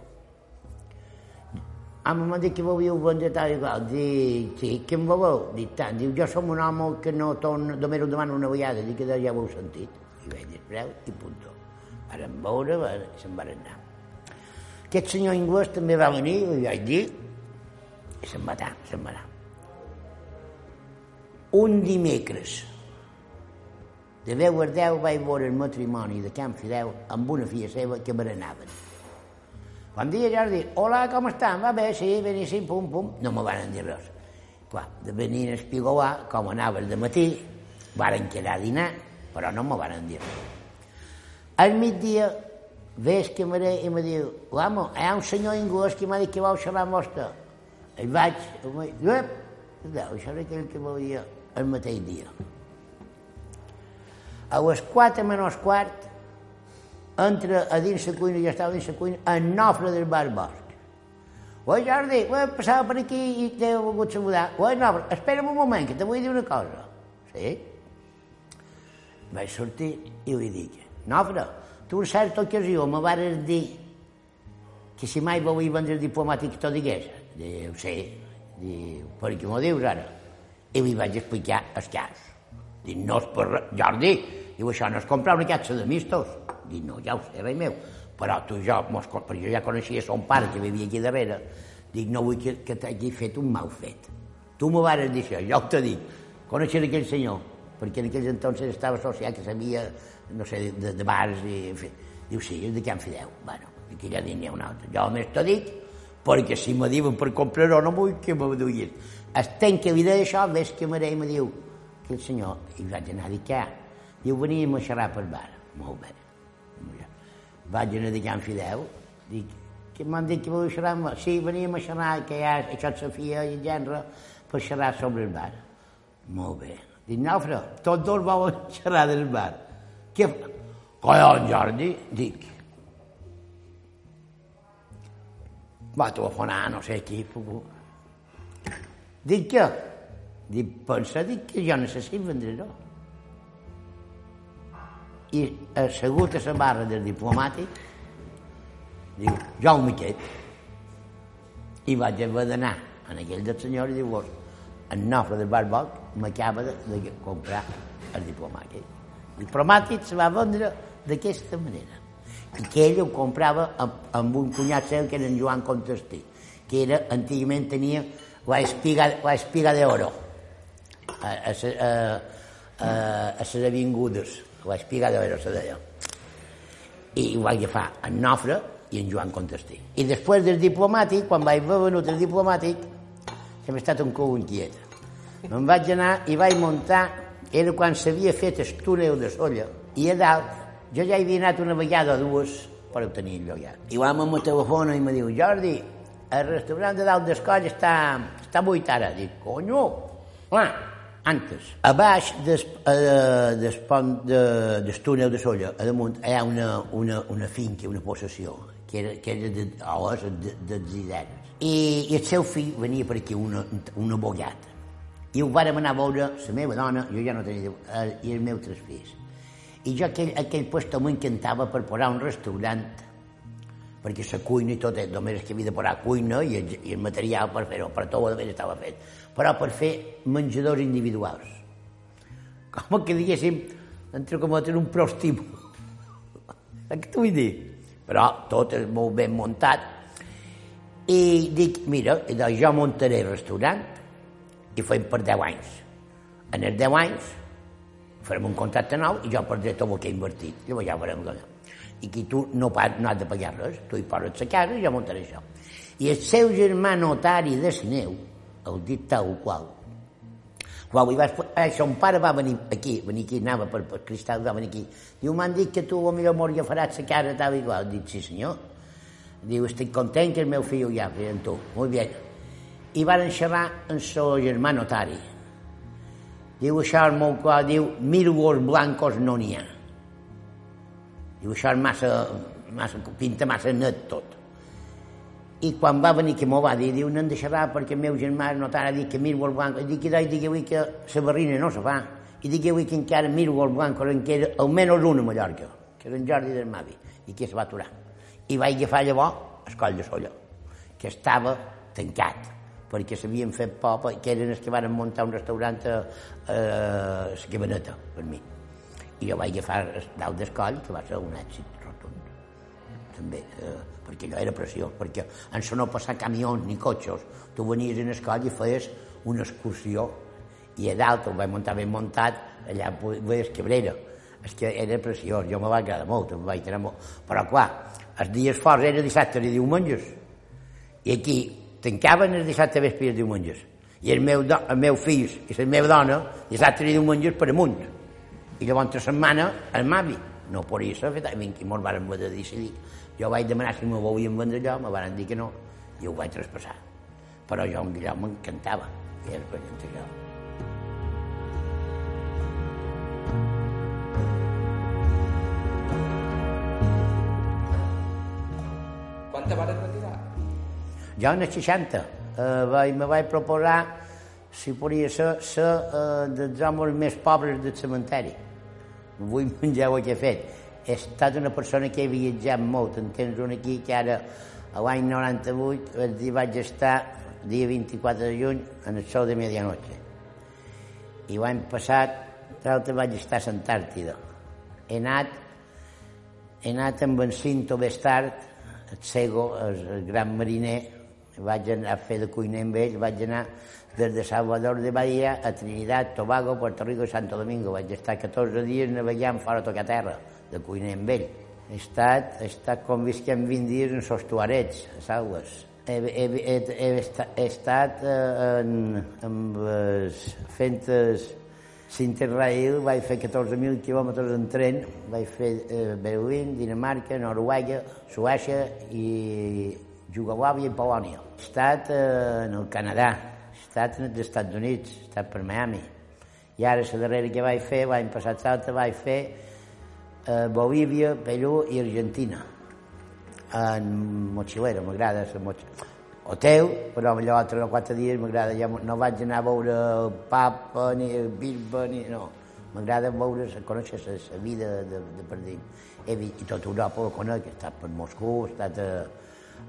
Ah, m'ha dit que volíeu vendre tal i qual. Dic, sí, què em voleu? Dic, tant. Diu, jo som un home que no torna, només ho demano una vegada. Dic, ja ho heu sentit. I vaig dir, preu i punto. Varen veure se'n van anar. Aquest senyor anglès també va venir, i vaig dir, i se'n va anar, se'n va anar. Un dimecres, de 10 a 10 vaig veure el matrimoni de Can Fideu amb una filla seva que berenaven. Bon dia, Jordi. Hola, com estan? Va bé, sí, beníssim, pum, pum. No me van dir res. Clar, de venir a espigolar, com anaven de matí, varen quedar a dinar, però no me van dir res. Al migdia, ves que m'he i me diu, l'amo, hi ha un senyor anglès que m'ha dit que vol xerrar amb vostè. I vaig, ep, això era aquell que volia el mateix dia a les 4 menys quart entra a dins la cuina, ja estava dins la cuina, en nofre del bar Bosc. Oi, Jordi, oi, passava per aquí i t'he volgut saludar. Oi, nofre, espera'm un moment, que te vull dir una cosa. Sí? Vaig sortir i li dic, nofre, tu en certa ocasió me vas dir que si mai volia vendre diplomàtic t'ho digués. Diu, sí. Diu, per què m'ho dius ara? I li vaig explicar el cas. Dic, no és per res. Jordi, diu, això no és comprar una catxa de mistos. Dic, no, ja ho sé, rei meu. Però tu jo, mos, perquè jo ja coneixia son pare que vivia aquí darrere, dic, no vull que, que t'hagi fet un mal fet. Tu m'ho vas dir això, jo t'ho dic. Coneixer aquell senyor, perquè en aquells entonces estava associat que sabia, no sé, de, de bars i, en fi. Diu, sí, és de Can Fideu. Bueno, aquí ja n'hi ha un altre. Jo només t'ho dic perquè si me diuen per comprar-ho no vull que m'ho duguis. Estem que li deia això, ves que m'arei i me diu, aquell senyor, i vaig anar a dir què? Diu, veníem a xerrar per bar. Molt bé. Vaig anar a Can Fideu, dic, que m'han dit que volia xerrar. Sí, veníem a xerrar, que hi ha això et Sofia i el gènere, per xerrar sobre el bar. Molt bé. Dic, Nafra, tots dos volen xerrar del bar. Què fa? Collons, Jordi, dic. Va telefonar, no sé qui. Dic que, dic, pensa, dic que jo necessito vendre-ho. I assegut a la barra del diplomàtic, diu, jo un miquet. I vaig haver d'anar en aquell del senyor i diu, en Nofre del Barboc m'acaba de, de comprar el diplomàtic. El diplomàtic se va vendre d'aquesta manera que ell ho comprava amb, un cunyat seu que era en Joan Contestí, que era, antigament tenia la espiga, la espiga de oro a, a, a, a, a les avingudes, la espiga de oro se deia. I ho va agafar en Nofre i en Joan Contestí. I després del diplomàtic, quan vaig venut el diplomàtic, que m'he estat un cou inquiet. Me'n vaig anar i vaig muntar, era quan s'havia fet el túnel de Solla, i a dalt jo ja hi havia anat una vegada o dues per obtenir el llogat. I amb el telèfon i me diu, Jordi, el restaurant de dalt d'Escoll està, està buit ara. Dic, conyo, ah, antes. A baix des, eh, des pont de, del túnel de Solla, a damunt, hi ha una, una, una finca, una possessió, que era, que era de, o és de, de Zidanes. I, I el seu fill venia per aquí, una, una bogat. I ho vàrem anar a veure, la meva dona, jo ja no tenia, eh, i els meus tres fills. I jo aquell, aquell puesto m'encantava per posar un restaurant, perquè la cuina i tot, eh, només que havia de posar cuina i el, i el material per fer-ho, per tot el estava fet. Però per fer menjadors individuals. Com que diguéssim, entre com a un prostíbul. Què t'ho vull dir? Però tot és molt ben muntat. I dic, mira, doncs jo muntaré el restaurant i fem per 10 anys. En els 10 anys farem un contracte nou i jo perdré tot el que he invertit. Llavors ja farem allà. I aquí tu no, no has de pagar res, tu hi poses la casa i jo muntaré això. I el seu germà notari de Sineu, el dit tal qual, quan hi vaig, eh, son pare va venir aquí, venir aquí, anava per, per Cristal, va venir aquí. Diu, m'han dit que tu millor mort ja faràs la casa tal i qual. Dic, sí senyor. Diu, estic content que el meu fill ja feia amb tu. Molt bé. I van xerrar amb el seu germà notari. Diu, això és molt clar, diu, mirgos blancos no n'hi ha. Diu, això és massa, massa, pinta massa net tot. I quan va venir que m'ho va dir, diu, no em deixarà perquè el meu germà notara dit que mirgos blancos, i dic, i digueu que la barrina no se fa, i digueu que encara mirgos blancos en queda almenys un a Mallorca, que era en Jordi del Mavi, i que es va aturar. I vaig agafar llavors el coll de Solla, que estava tancat, perquè s'havien fet por, que eren els que van muntar un restaurant a, a la Cabaneta, per mi. I jo vaig agafar dalt d'escoll, que va ser un èxit rotund. També, eh, perquè allò era preciós, perquè en no passar camions ni cotxes. Tu venies en escoll i feies una excursió, i a dalt, ho vaig muntar ben muntat, allà veies Cabrera. És que era preciós, jo me va agradar molt, em vaig molt. Però, clar, els dies forts era dissabte i diumenges. I aquí tancaven els dissabte vespre i els diumenges. I el meu, do, el meu fills i la meva dona dissabte i diumenges per amunt. I llavors la setmana el Mavi. No podia ser fet, i mos varen haver de decidir. Jo vaig demanar si me volien vendre allò, me van dir que no, i ho vaig traspassar. Però jo allò m'encantava, i era per allò. Jo en els 60 eh, vaig, me vaig proposar si podia ser, ser eh, dels homes més pobres del cementeri. Vull menjar el que he fet. He estat una persona que he viatjat molt. En tens un aquí que ara, a l'any 98, el dia vaig estar, dia 24 de juny, en el sol de medianoche. I l'any passat, l'altre vaig estar a l'Antàrtida. He anat, he anat amb en Cinto Bestart, el Sego, el, el gran mariner, vaig anar a fer de cuiner amb ell, vaig anar des de Salvador de Bahia a Trinidad, Tobago, Puerto Rico i Santo Domingo. Vaig estar 14 dies navegant fora tocar terra, de cuiner amb ell. He estat, he estat visquem 20 dies en sos tuarets, a Salves. He, he, he, he, he estat eh, en, amb, eh, fent Interrail, vaig fer 14.000 quilòmetres en tren, vaig fer eh, Berlín, Dinamarca, Noruega, Suècia i Jugoslàvia i Polònia. He estat eh, en el Canadà, he estat els Estats Units, he estat per Miami, I ara la darrera que vaig fer, l'any passat l'altre, vaig fer eh, Bolívia, Perú i Argentina. En motxilera, m'agrada la motxilera. Hotel, però allò altre o quatre dies m'agrada, ja no vaig anar a veure el Papa ni el Bisbe, ni... no. M'agrada veure, conèixer la vida de, de per dins. Vist, i tota Europa ho conec, he estat per Moscou, he estat a,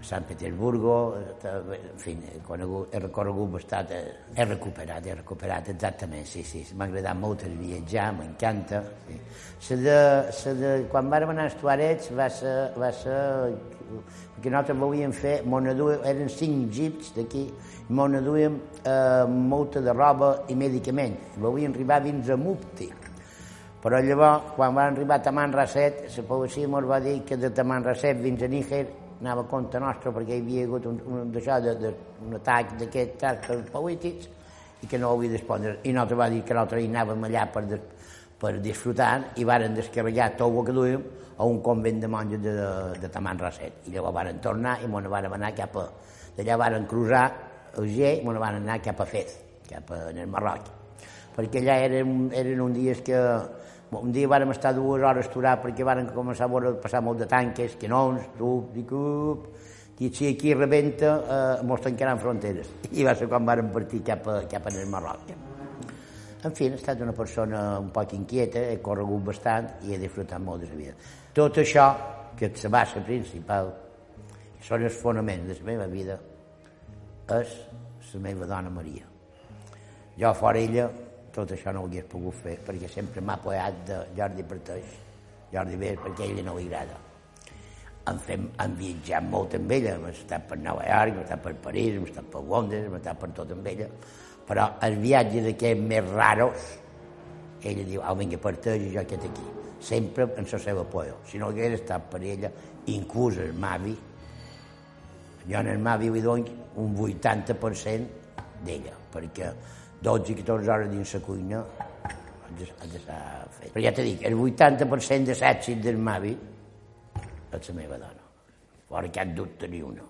Sant Petersburgo, en fi, conegut, he recorregut bastant, he recuperat, he recuperat, exactament, sí, sí, m'ha agradat molt el viatjar, m'encanta. Sí. De, de, quan vàrem anar a Estuarets va ser, va ser que nosaltres volíem fer, monaduem, eren cinc jeeps d'aquí, monaduem eh, molta de roba i medicaments. Volíem arribar fins a Mupti. Però llavors, quan van arribar a Taman Rasset, la policia ens va dir que de Taman Rasset fins a Níger anava a compte nostre perquè hi havia hagut un, un, de, de, un atac d'aquests actes polítics i que no ho havia d'espondre. I nosaltres va dir que nosaltres hi anàvem allà per, de, per disfrutar i varen descarregar tot el que duíem a un convent de monges de, de, de Taman Rasset. I llavors varen tornar i ens van anar cap a... D'allà varen cruzar el G i ens van anar cap a Fez, cap a, en el Marroc. Perquè allà eren, eren uns dies que un dia vàrem estar dues hores aturats perquè varen començar a veure, passar molt de tanques, canons, tub, i cup, i si aquí rebenta, eh, mos tancaran fronteres. I va ser quan vàrem partir cap a, cap a el Marroc. En fi, he estat una persona un poc inquieta, he corregut bastant i he disfrutat molt de la vida. Tot això, que és la base principal, són els fonaments de la meva vida, és la meva dona Maria. Jo, fora ella, tot això no ho hagués pogut fer, perquè sempre m'ha apoyat de Jordi Parteix, Jordi Bé, perquè a ella no li agrada. Hem, fem, hem viatjat molt amb ella, hem estat per Nova York, hem estat per París, hem estat per Londres, hem estat per tot amb ella, però els viatges aquests més raros, ella diu, au, vinga, parteix jo aquest aquí. Sempre en la seva por. Si no hagués estat per ella, inclús el Mavi, jo en el Mavi li dono un 80% d'ella, perquè 12 i 14 hores dins la cuina ha d'estar fet. Però ja t'he dit, el 80% de l'èxit del Mavi és la meva dona. Fora cap dubte ni una.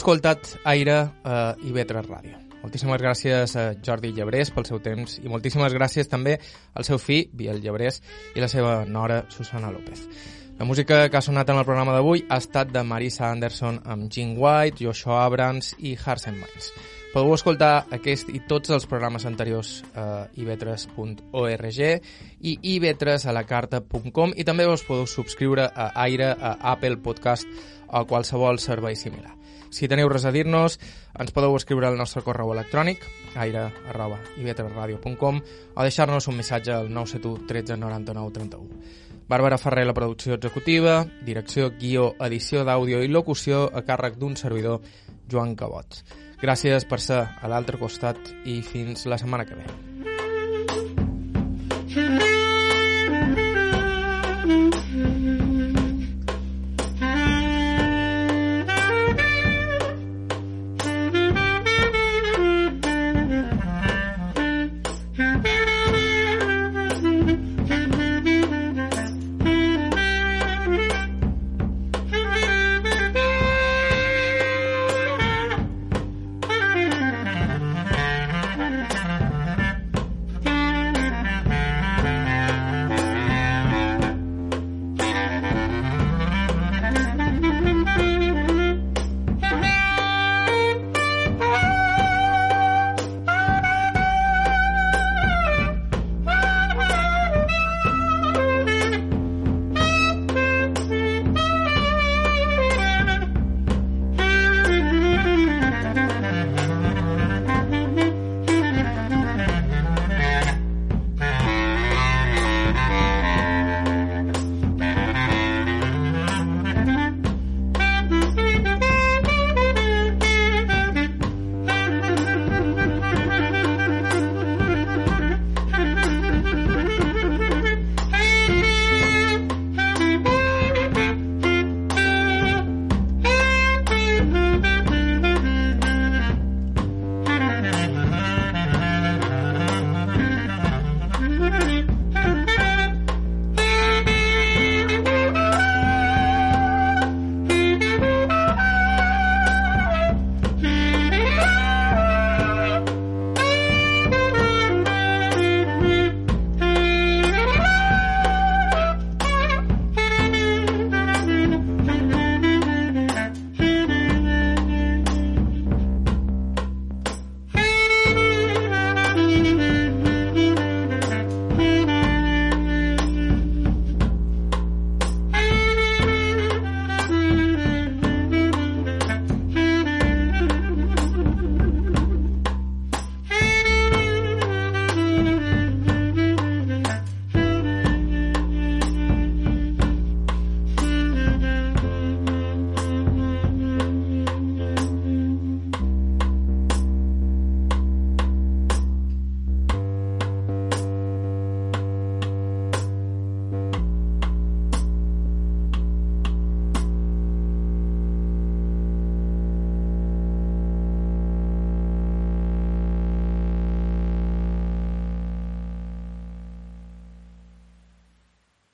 Escoltat Aire a Ivetres Ràdio. Moltíssimes gràcies a Jordi Llebrés pel seu temps i moltíssimes gràcies també al seu fill, Biel Llebrés, i la seva nora, Susana López. La música que ha sonat en el programa d'avui ha estat de Marisa Anderson amb Gene White, Joshua Abrams i Hearts and Minds. Podeu escoltar aquest i tots els programes anteriors a ivetres.org i ivetresalacarta.com i també us podeu subscriure a Aire, a Apple Podcast o a qualsevol servei similar. Si teniu res a dir-nos, ens podeu escriure al nostre correu electrònic aire arroba ivetresradio.com o deixar-nos un missatge al 971 13 99 31. Bàrbara Ferrer, la producció executiva, direcció, guió, edició d'àudio i locució a càrrec d'un servidor, Joan Cabot. Gràcies per ser a l'altre costat i fins la setmana que ve.